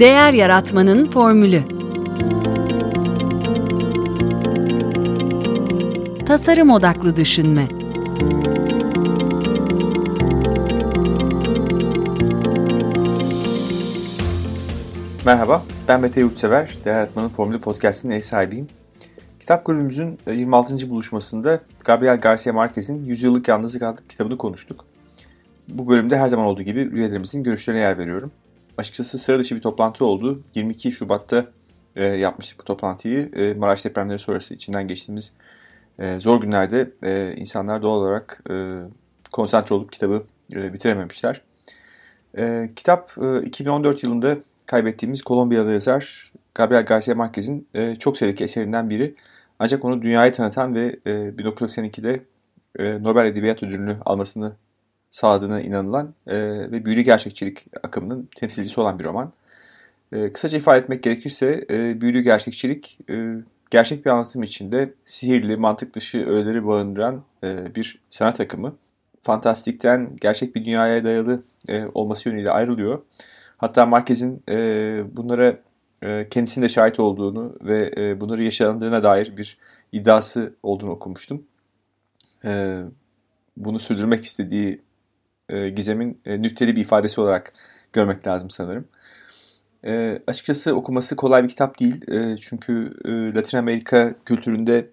Değer Yaratmanın Formülü Tasarım Odaklı Düşünme Merhaba, ben Mete Yurtsever, Değer Yaratmanın Formülü Podcast'inin ev sahibiyim. Kitap kulübümüzün 26. E, buluşmasında Gabriel Garcia Marquez'in Yüzyıllık Yalnızlık adlı kitabını konuştuk. Bu bölümde her zaman olduğu gibi üyelerimizin görüşlerine yer veriyorum. Açıkçası sıra dışı bir toplantı oldu. 22 Şubat'ta e, yapmıştık bu toplantıyı. E, Maraş depremleri sonrası içinden geçtiğimiz e, zor günlerde e, insanlar doğal olarak e, konsantre olup kitabı e, bitirememişler. E, kitap e, 2014 yılında kaybettiğimiz Kolombiyalı yazar Gabriel Garcia Marquez'in e, çok sayıdaki eserinden biri. Ancak onu dünyaya tanıtan ve e, 1982'de e, Nobel Edebiyat Ödülünü almasını sağladığına inanılan e, ve büyülü gerçekçilik akımının temsilcisi olan bir roman. E, kısaca ifade etmek gerekirse e, büyülü gerçekçilik e, gerçek bir anlatım içinde sihirli, mantık dışı öğeleri barındıran e, bir sanat akımı. Fantastikten gerçek bir dünyaya dayalı e, olması yönüyle ayrılıyor. Hatta Marquez'in e, bunlara e, kendisinin de şahit olduğunu ve e, bunları yaşandığına dair bir iddiası olduğunu okumuştum. E, bunu sürdürmek istediği e, gizemin e, nükteli bir ifadesi olarak görmek lazım sanırım. E, açıkçası okuması kolay bir kitap değil. Çünkü Latin Amerika kültüründe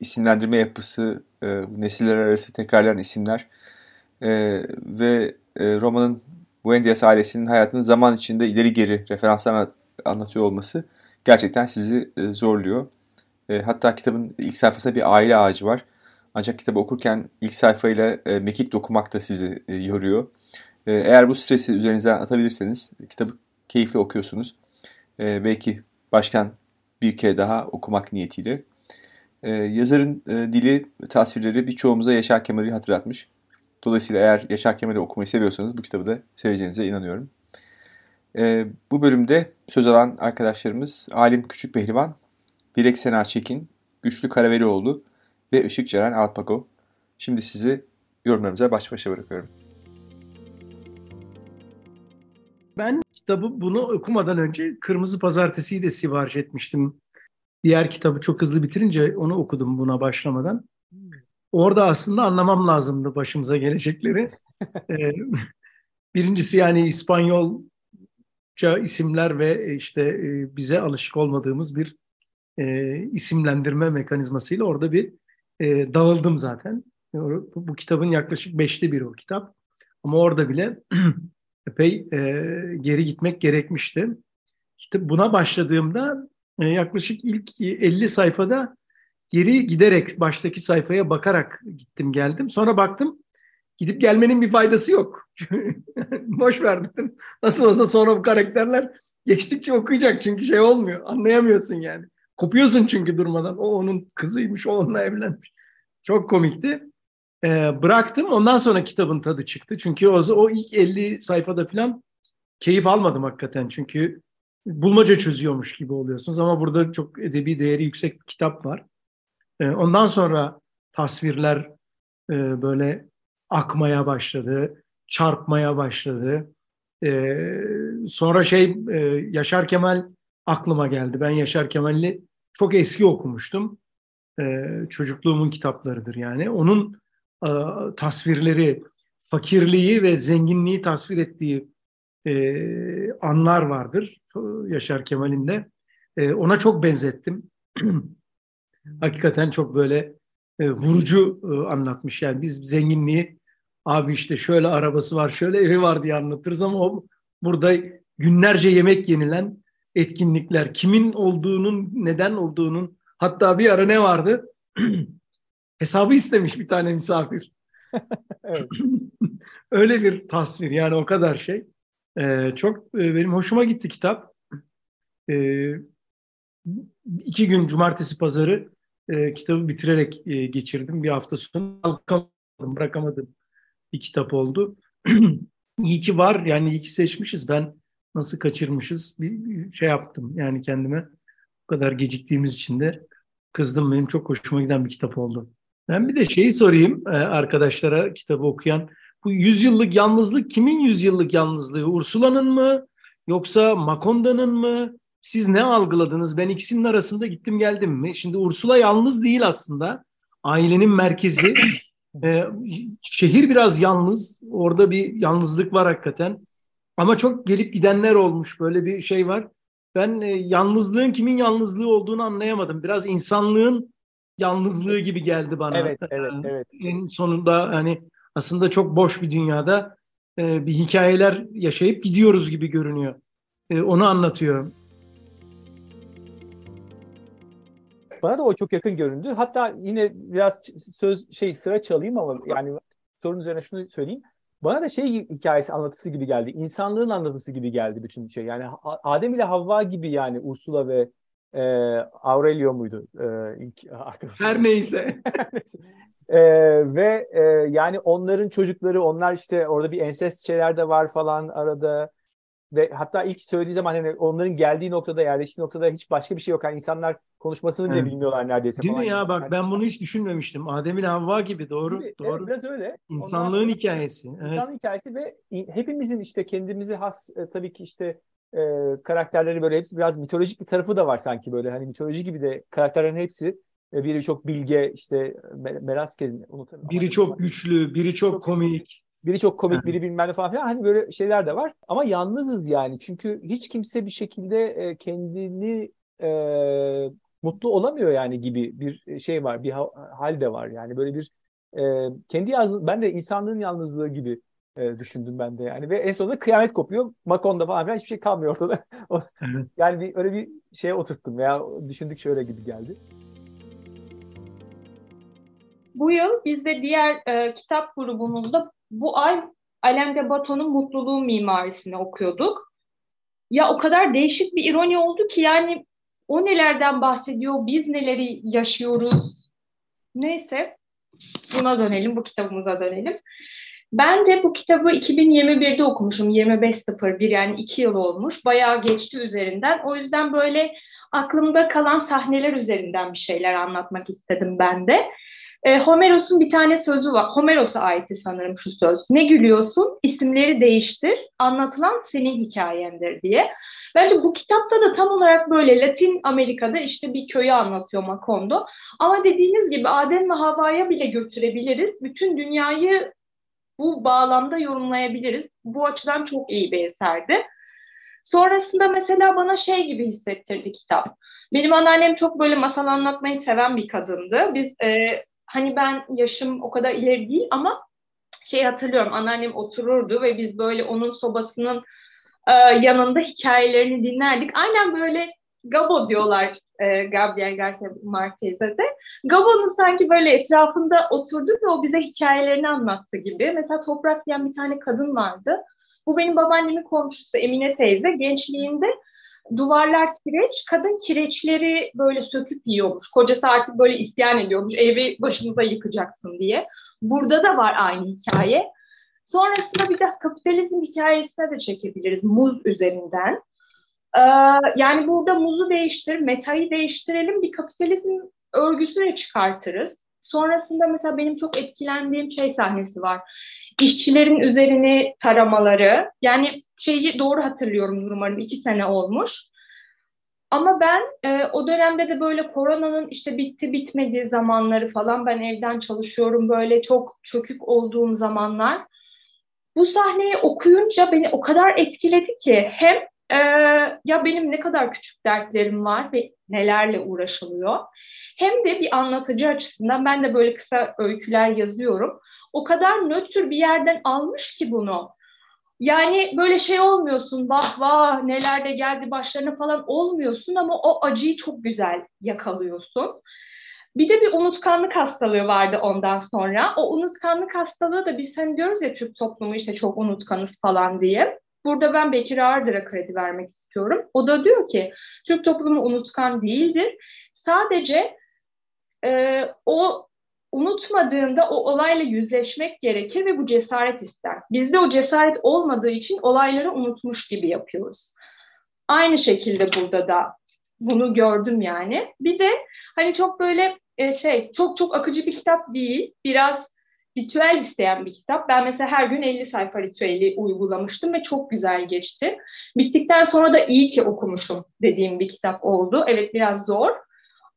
isimlendirme yapısı, nesiller arası tekrarlayan isimler ve e, romanın Buendias ailesinin hayatını zaman içinde ileri geri referanslarla anlatıyor olması gerçekten sizi zorluyor. Hatta kitabın ilk sayfasında bir aile ağacı var. Ancak kitabı okurken ilk sayfayla e, mekik dokumak da sizi e, yoruyor. E, eğer bu stresi üzerinizden atabilirseniz kitabı keyifli okuyorsunuz. E, belki başkan bir kere daha okumak niyetiyle. E, yazarın e, dili, tasvirleri birçoğumuza Yaşar Kemal'i hatırlatmış. Dolayısıyla eğer Yaşar Kemal'i okumayı seviyorsanız bu kitabı da seveceğinize inanıyorum. E, bu bölümde söz alan arkadaşlarımız Alim Küçük Pehlivan, Dilek Sena Çekin, Güçlü Karavelioğlu ve Işık Ceren Alpago. Şimdi sizi yorumlarımıza baş başa bırakıyorum. Ben kitabı bunu okumadan önce Kırmızı Pazartesi'yi de sipariş etmiştim. Diğer kitabı çok hızlı bitirince onu okudum buna başlamadan. Orada aslında anlamam lazımdı başımıza gelecekleri. Ee, birincisi yani İspanyolca isimler ve işte e, bize alışık olmadığımız bir e, isimlendirme mekanizmasıyla orada bir e, dağıldım zaten. Bu, bu kitabın yaklaşık beşte biri o kitap. Ama orada bile epey e, geri gitmek gerekmişti. İşte buna başladığımda e, yaklaşık ilk 50 sayfada geri giderek baştaki sayfaya bakarak gittim geldim. Sonra baktım gidip gelmenin bir faydası yok. Boş ver dedim. Nasıl olsa sonra bu karakterler geçtikçe okuyacak çünkü şey olmuyor. Anlayamıyorsun yani. Kopuyorsun çünkü durmadan. O onun kızıymış, o onunla evlenmiş. Çok komikti. Ee, bıraktım. Ondan sonra kitabın tadı çıktı. Çünkü o, o ilk 50 sayfada falan keyif almadım hakikaten. Çünkü bulmaca çözüyormuş gibi oluyorsunuz. Ama burada çok edebi değeri yüksek bir kitap var. Ee, ondan sonra tasvirler e, böyle akmaya başladı. Çarpmaya başladı. Ee, sonra şey e, Yaşar Kemal aklıma geldi. Ben Yaşar Kemal'i çok eski okumuştum. Ee, çocukluğumun kitaplarıdır yani. Onun e, tasvirleri, fakirliği ve zenginliği tasvir ettiği e, anlar vardır Yaşar Kemal'in de. E, ona çok benzettim. Hakikaten çok böyle e, vurucu e, anlatmış. Yani biz zenginliği abi işte şöyle arabası var, şöyle evi var diye anlatırız ama o burada günlerce yemek yenilen etkinlikler, kimin olduğunun, neden olduğunun hatta bir ara ne vardı? Hesabı istemiş bir tane misafir. Öyle bir tasvir yani o kadar şey. Ee, çok e, benim hoşuma gitti kitap. Ee, iki gün cumartesi pazarı e, kitabı bitirerek e, geçirdim. Bir hafta sonu kalkamadım, bırakamadım bir kitap oldu. İyi ki var yani iyi ki seçmişiz. Ben nasıl kaçırmışız bir şey yaptım yani kendime. Bu kadar geciktiğimiz için de kızdım. Benim çok hoşuma giden bir kitap oldu. Ben bir de şeyi sorayım e, arkadaşlara kitabı okuyan. Bu yüzyıllık yalnızlık kimin yüzyıllık yalnızlığı? Ursula'nın mı? Yoksa Makonda'nın mı? Siz ne algıladınız? Ben ikisinin arasında gittim geldim mi? Şimdi Ursula yalnız değil aslında. Ailenin merkezi. Ee, şehir biraz yalnız. Orada bir yalnızlık var hakikaten. Ama çok gelip gidenler olmuş. Böyle bir şey var. Ben e, yalnızlığın kimin yalnızlığı olduğunu anlayamadım. Biraz insanlığın yalnızlığı gibi geldi bana. Evet, evet, evet. En sonunda hani aslında çok boş bir dünyada e, bir hikayeler yaşayıp gidiyoruz gibi görünüyor. E, onu anlatıyor. Bana da o çok yakın göründü. Hatta yine biraz söz şey sıra çalayım ama yani sorun üzerine şunu söyleyeyim. Bana da şey hikayesi anlatısı gibi geldi. İnsanlığın anlatısı gibi geldi bütün şey. Yani Adem ile Havva gibi yani Ursula ve e, Aurelio muydu e, ilk arkadaşım? Her neyse. e, ve e, yani onların çocukları onlar işte orada bir ensest şeyler de var falan arada ve hatta ilk söylediği zaman hani onların geldiği noktada yerleştiği noktada hiç başka bir şey yok. Yani insanlar konuşmasını bile evet. bilmiyorlar neredeyse. Değil falan. mi ya bak yani. ben bunu hiç düşünmemiştim. Adem ile Havva gibi doğru. Gibi, doğru. Evet, biraz öyle. İnsanlığın sonra, hikayesi. İnsanlığın evet. hikayesi ve hepimizin işte kendimizi has e, tabii ki işte e, karakterleri böyle hepsi biraz mitolojik bir tarafı da var sanki böyle hani mitoloji gibi de karakterlerin hepsi e, biri çok bilge işte Meraskez biri çok güçlü, biri çok, çok komik. Biri çok komik, biri bilmem ne falan filan. Hani böyle şeyler de var. Ama yalnızız yani. Çünkü hiç kimse bir şekilde e, kendini e, mutlu olamıyor yani gibi bir şey var. Bir hal de var. Yani böyle bir e, kendi yalnız ben de insanlığın yalnızlığı gibi e, düşündüm ben de yani. Ve en sonunda kıyamet kopuyor. Makonda falan filan hiçbir şey kalmıyor ortada. yani bir, öyle bir şeye oturttum veya düşündük şöyle gibi geldi. Bu yıl biz de diğer e, kitap grubumuzda bu ay Alain de Botton'un Mutluluğun Mimarisini okuyorduk. Ya o kadar değişik bir ironi oldu ki yani o nelerden bahsediyor, biz neleri yaşıyoruz. Neyse buna dönelim, bu kitabımıza dönelim. Ben de bu kitabı 2021'de okumuşum. 25.01 yani iki yıl olmuş. Bayağı geçti üzerinden. O yüzden böyle aklımda kalan sahneler üzerinden bir şeyler anlatmak istedim ben de. E, Homeros'un bir tane sözü var. Homeros'a aitti sanırım şu söz. Ne gülüyorsun? İsimleri değiştir. Anlatılan senin hikayendir diye. Bence bu kitapta da tam olarak böyle Latin Amerika'da işte bir köyü anlatıyor Macondo. Ama dediğiniz gibi Adem ve Havva'ya bile götürebiliriz. Bütün dünyayı bu bağlamda yorumlayabiliriz. Bu açıdan çok iyi bir eserdi. Sonrasında mesela bana şey gibi hissettirdi kitap. Benim anneannem çok böyle masal anlatmayı seven bir kadındı. Biz e, hani ben yaşım o kadar ileri değil ama şey hatırlıyorum anneannem otururdu ve biz böyle onun sobasının e, yanında hikayelerini dinlerdik. Aynen böyle Gabo diyorlar e, Gabriel Garcia Marquez'e de. Gabo'nun sanki böyle etrafında oturduk ve o bize hikayelerini anlattı gibi. Mesela Toprak diyen bir tane kadın vardı. Bu benim babaannemin komşusu Emine teyze. Gençliğinde duvarlar kireç, kadın kireçleri böyle söküp yiyormuş. Kocası artık böyle isyan ediyormuş, evi başımıza yıkacaksın diye. Burada da var aynı hikaye. Sonrasında bir de kapitalizm hikayesine de çekebiliriz muz üzerinden. Ee, yani burada muzu değiştir, metayı değiştirelim, bir kapitalizm örgüsüne çıkartırız. Sonrasında mesela benim çok etkilendiğim şey sahnesi var. İşçilerin üzerini taramaları. Yani şeyi doğru hatırlıyorum umarım iki sene olmuş. Ama ben e, o dönemde de böyle koronanın işte bitti bitmediği zamanları falan ben evden çalışıyorum böyle çok çökük olduğum zamanlar. Bu sahneyi okuyunca beni o kadar etkiledi ki hem e, ya benim ne kadar küçük dertlerim var ve nelerle uğraşılıyor. Hem de bir anlatıcı açısından ben de böyle kısa öyküler yazıyorum. O kadar nötr bir yerden almış ki bunu. Yani böyle şey olmuyorsun, vah vah neler de geldi başlarına falan olmuyorsun ama o acıyı çok güzel yakalıyorsun. Bir de bir unutkanlık hastalığı vardı ondan sonra. O unutkanlık hastalığı da biz hani diyoruz ya Türk toplumu işte çok unutkanız falan diye. Burada ben Bekir Ardır'a kredi vermek istiyorum. O da diyor ki Türk toplumu unutkan değildir. Sadece e, o unutmadığında o olayla yüzleşmek gerekir ve bu cesaret ister. Bizde o cesaret olmadığı için olayları unutmuş gibi yapıyoruz. Aynı şekilde burada da bunu gördüm yani. Bir de hani çok böyle e, şey çok çok akıcı bir kitap değil. Biraz ritüel isteyen bir kitap. Ben mesela her gün 50 sayfa ritüeli uygulamıştım ve çok güzel geçti. Bittikten sonra da iyi ki okumuşum dediğim bir kitap oldu. Evet biraz zor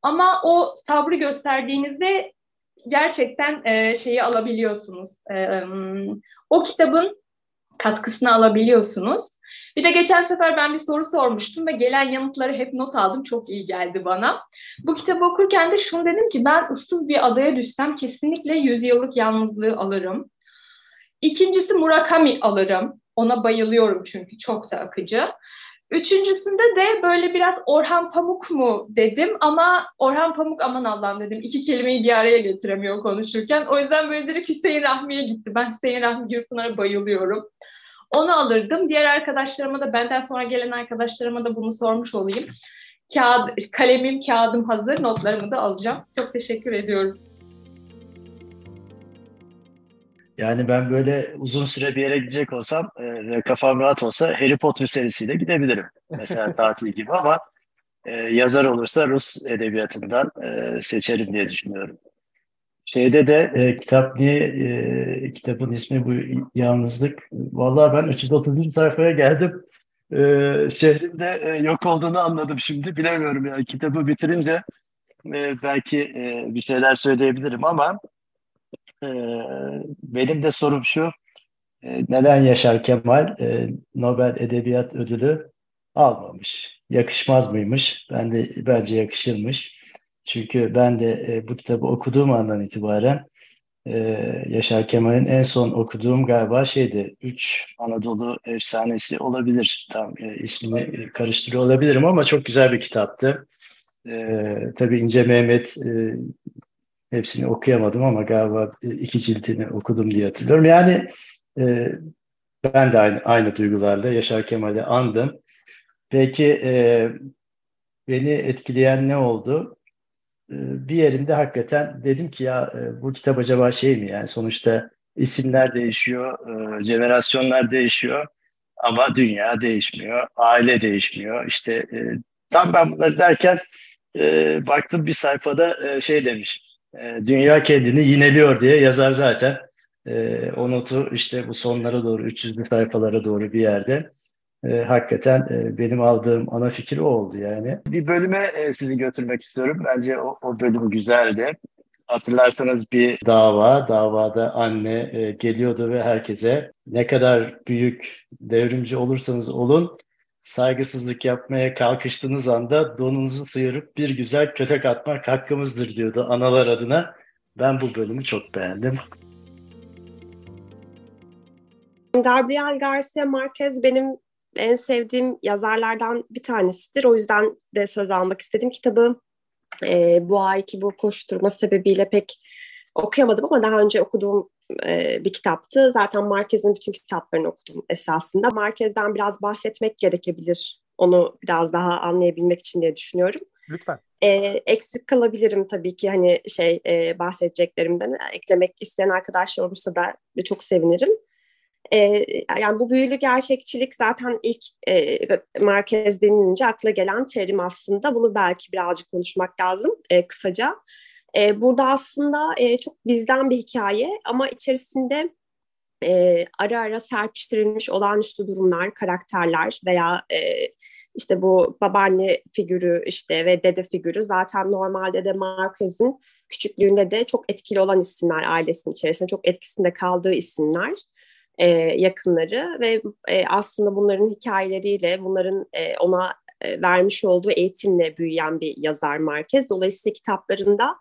ama o sabrı gösterdiğinizde gerçekten e, şeyi alabiliyorsunuz. E, o kitabın katkısını alabiliyorsunuz. Bir de geçen sefer ben bir soru sormuştum ve gelen yanıtları hep not aldım. Çok iyi geldi bana. Bu kitabı okurken de şunu dedim ki ben ıssız bir adaya düşsem kesinlikle yüzyıllık yalnızlığı alırım. İkincisi Murakami alırım. Ona bayılıyorum çünkü çok da akıcı. Üçüncüsünde de böyle biraz Orhan Pamuk mu dedim ama Orhan Pamuk aman Allah'ım dedim. İki kelimeyi bir araya getiremiyor konuşurken. O yüzden böyle direkt Hüseyin Rahmi'ye gitti. Ben Hüseyin Rahmi Gürpınar'a bayılıyorum. Onu alırdım. Diğer arkadaşlarıma da benden sonra gelen arkadaşlarıma da bunu sormuş olayım. Kağıt, kalemim, kağıdım hazır. Notlarımı da alacağım. Çok teşekkür ediyorum. Yani ben böyle uzun süre bir yere gidecek olsam e, ve kafam rahat olsa Harry Potter serisiyle gidebilirim. Mesela tatil gibi ama e, yazar olursa Rus edebiyatından e, seçerim diye düşünüyorum. Şeyde de e, kitap diye e, kitabın ismi bu Yalnızlık. Vallahi ben 330. sayfaya geldim. E, şehrin de e, yok olduğunu anladım şimdi. Bilemiyorum yani kitabı bitirince e, belki e, bir şeyler söyleyebilirim ama e, benim de sorum şu. E, neden Yaşar Kemal e, Nobel Edebiyat Ödülü almamış? Yakışmaz mıymış? Ben de bence yakışırmış. Çünkü ben de e, bu kitabı okuduğum andan itibaren Yaşar Kemal'in en son okuduğum galiba şeydi. Üç Anadolu Efsanesi olabilir. Tam ismini karıştırıyor olabilirim ama çok güzel bir kitaptı. E, tabii İnce Mehmet e, hepsini okuyamadım ama galiba iki cildini okudum diye hatırlıyorum. Yani e, ben de aynı, aynı duygularla Yaşar Kemal'i andım. Peki e, beni etkileyen ne oldu? Ee, bir yerimde hakikaten dedim ki ya e, bu kitap acaba şey mi yani sonuçta isimler değişiyor, e, jenerasyonlar değişiyor ama dünya değişmiyor, aile değişmiyor. İşte e, tam ben bunları derken baktım bir sayfada şey demiş, dünya kendini yineliyor diye yazar zaten. O notu işte bu sonlara doğru, 300'lü sayfalara doğru bir yerde e, hakikaten e, benim aldığım ana fikir o oldu yani. Bir bölüme e, sizi götürmek istiyorum. Bence o, o bölüm güzeldi. Hatırlarsanız bir dava, davada anne e, geliyordu ve herkese ne kadar büyük devrimci olursanız olun saygısızlık yapmaya kalkıştığınız anda donunuzu sıyırıp bir güzel kötek atmak hakkımızdır diyordu analar adına. Ben bu bölümü çok beğendim. Gabriel Garcia Marquez benim en sevdiğim yazarlardan bir tanesidir. O yüzden de söz almak istedim. Kitabı e, bu ayki bu koşturma sebebiyle pek okuyamadım ama daha önce okuduğum e, bir kitaptı. Zaten Marquez'in bütün kitaplarını okudum esasında. Marquez'den biraz bahsetmek gerekebilir. Onu biraz daha anlayabilmek için diye düşünüyorum. Lütfen. E, eksik kalabilirim tabii ki hani şey e, bahsedeceklerimden. Eklemek isteyen arkadaşlar olursa da çok sevinirim. E, yani bu büyülü gerçekçilik zaten ilk e, merkez denilince akla gelen terim aslında. Bunu belki birazcık konuşmak lazım e, kısaca. E, burada aslında e, çok bizden bir hikaye ama içerisinde e, ara ara serpiştirilmiş olağanüstü durumlar, karakterler veya e, işte bu babaanne figürü işte ve dede figürü zaten normalde de Marquez'in küçüklüğünde de çok etkili olan isimler ailesinin içerisinde çok etkisinde kaldığı isimler e, yakınları ve e, aslında bunların hikayeleriyle, bunların e, ona e, vermiş olduğu eğitimle büyüyen bir yazar Marquez. Dolayısıyla kitaplarında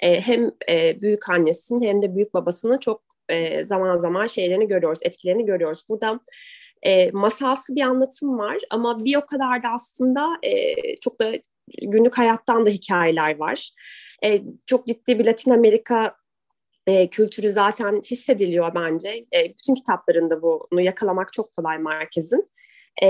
e, hem e, büyük annesinin hem de büyük babasının çok e, zaman zaman şeylerini görüyoruz, etkilerini görüyoruz. Burada e, masalsı bir anlatım var ama bir o kadar da aslında e, çok da günlük hayattan da hikayeler var. E, çok ciddi bir Latin Amerika e, kültürü zaten hissediliyor bence. E, bütün kitaplarında bunu yakalamak çok kolay Marquez'in. E,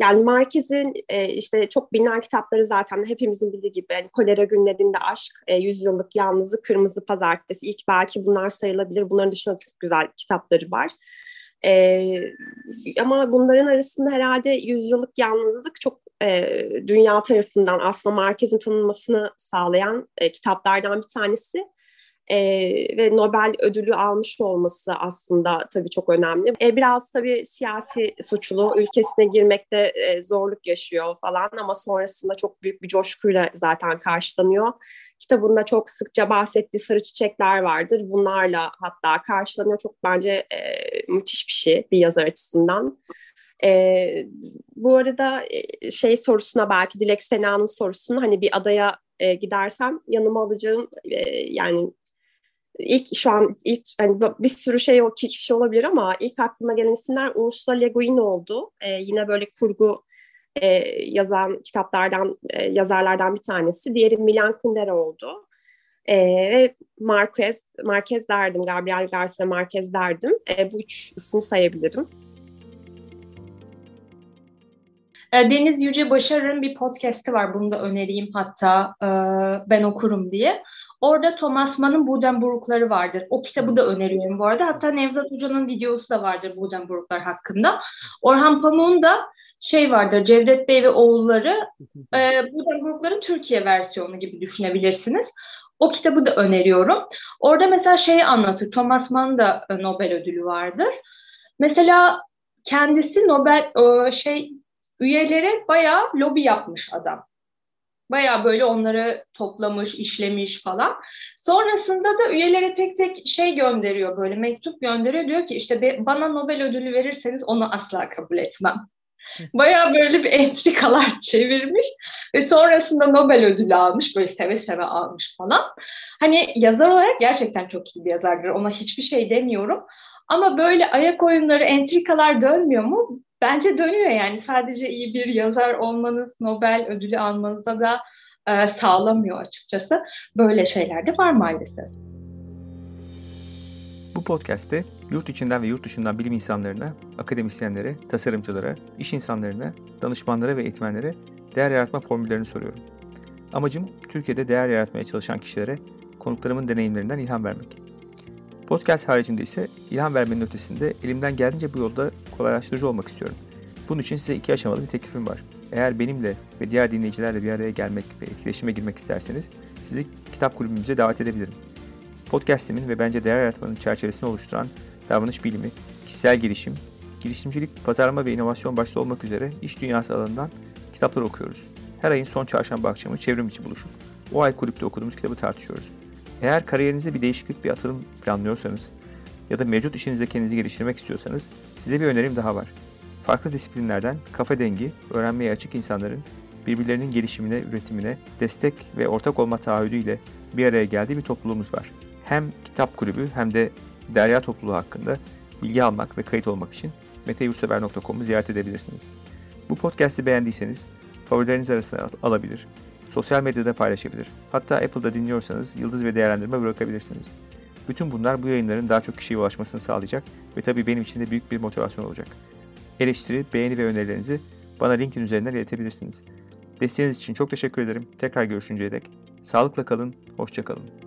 yani Marquez'in e, işte çok bilinen kitapları zaten hepimizin bildiği gibi yani Kolera Günlerinde Aşk, e, Yüzyıllık Yalnızlık, Kırmızı Pazartesi ilk belki bunlar sayılabilir. Bunların dışında çok güzel kitapları var. E, ama bunların arasında herhalde Yüzyıllık Yalnızlık çok e, dünya tarafından aslında Marquez'in tanınmasını sağlayan e, kitaplardan bir tanesi. E, ve Nobel ödülü almış olması aslında tabii çok önemli. E, biraz tabii siyasi suçlu ülkesine girmekte e, zorluk yaşıyor falan ama sonrasında çok büyük bir coşkuyla zaten karşılanıyor. Kitabında çok sıkça bahsettiği sarı çiçekler vardır. Bunlarla hatta karşılanıyor. Çok bence e, müthiş bir şey bir yazar açısından. E, bu arada şey sorusuna belki Dilek Sena'nın sorusunu hani bir adaya e, gidersem yanıma alacağım e, yani ilk şu an ilk hani bir sürü şey o kişi olabilir ama ilk aklıma gelen isimler Ursula Le Guin oldu. E, yine böyle kurgu e, yazan kitaplardan e, yazarlardan bir tanesi. Diğeri Milan Kundera oldu. E, ve Marquez, Marquez derdim, Gabriel Garcia Marquez derdim. E, bu üç isim sayabilirim. Deniz Yüce Başarır'ın bir podcast'i var. Bunu da önereyim hatta ben okurum diye. Orada Thomas Mann'ın Budenburgları vardır. O kitabı da öneriyorum bu arada. Hatta Nevzat Hoca'nın videosu da vardır Budenburglar hakkında. Orhan Pamuk'un da şey vardır Cevdet Bey ve oğulları e, Budenburgların Türkiye versiyonu gibi düşünebilirsiniz. O kitabı da öneriyorum. Orada mesela şeyi anlatır. Thomas Mann da Nobel ödülü vardır. Mesela kendisi Nobel şey üyelere bayağı lobi yapmış adam. Bayağı böyle onları toplamış, işlemiş falan. Sonrasında da üyelere tek tek şey gönderiyor böyle mektup gönderiyor. Diyor ki işte bana Nobel ödülü verirseniz onu asla kabul etmem. Bayağı böyle bir entrikalar çevirmiş ve sonrasında Nobel ödülü almış böyle seve seve almış falan. Hani yazar olarak gerçekten çok iyi bir yazardır ona hiçbir şey demiyorum. Ama böyle ayak oyunları, entrikalar dönmüyor mu? Bence dönüyor yani sadece iyi bir yazar olmanız Nobel ödülü almanıza da e, sağlamıyor açıkçası. Böyle şeyler de var maalesef. Bu podcast'te yurt içinden ve yurt dışından bilim insanlarına, akademisyenlere, tasarımcılara, iş insanlarına, danışmanlara ve eğitmenlere değer yaratma formüllerini soruyorum. Amacım Türkiye'de değer yaratmaya çalışan kişilere konuklarımın deneyimlerinden ilham vermek. Podcast haricinde ise ilham vermenin ötesinde elimden geldiğince bu yolda kolaylaştırıcı olmak istiyorum. Bunun için size iki aşamalı bir teklifim var. Eğer benimle ve diğer dinleyicilerle bir araya gelmek ve etkileşime girmek isterseniz sizi kitap kulübümüze davet edebilirim. Podcast'imin ve bence değer yaratmanın çerçevesini oluşturan davranış bilimi, kişisel gelişim, girişimcilik, pazarlama ve inovasyon başta olmak üzere iş dünyası alanından kitaplar okuyoruz. Her ayın son çarşamba akşamı çevrim içi buluşup o ay kulüpte okuduğumuz kitabı tartışıyoruz. Eğer kariyerinizde bir değişiklik, bir atılım planlıyorsanız ya da mevcut işinizde kendinizi geliştirmek istiyorsanız size bir önerim daha var. Farklı disiplinlerden kafa dengi, öğrenmeye açık insanların birbirlerinin gelişimine, üretimine destek ve ortak olma taahhüdüyle bir araya geldiği bir topluluğumuz var. Hem kitap kulübü hem de derya topluluğu hakkında bilgi almak ve kayıt olmak için meteyursever.com'u ziyaret edebilirsiniz. Bu podcast'i beğendiyseniz favorileriniz arasına alabilir, sosyal medyada paylaşabilir, hatta Apple'da dinliyorsanız yıldız ve değerlendirme bırakabilirsiniz. Bütün bunlar bu yayınların daha çok kişiye ulaşmasını sağlayacak ve tabii benim için de büyük bir motivasyon olacak. Eleştiri, beğeni ve önerilerinizi bana LinkedIn üzerinden iletebilirsiniz. Desteğiniz için çok teşekkür ederim. Tekrar görüşünceye dek sağlıkla kalın, hoşça kalın.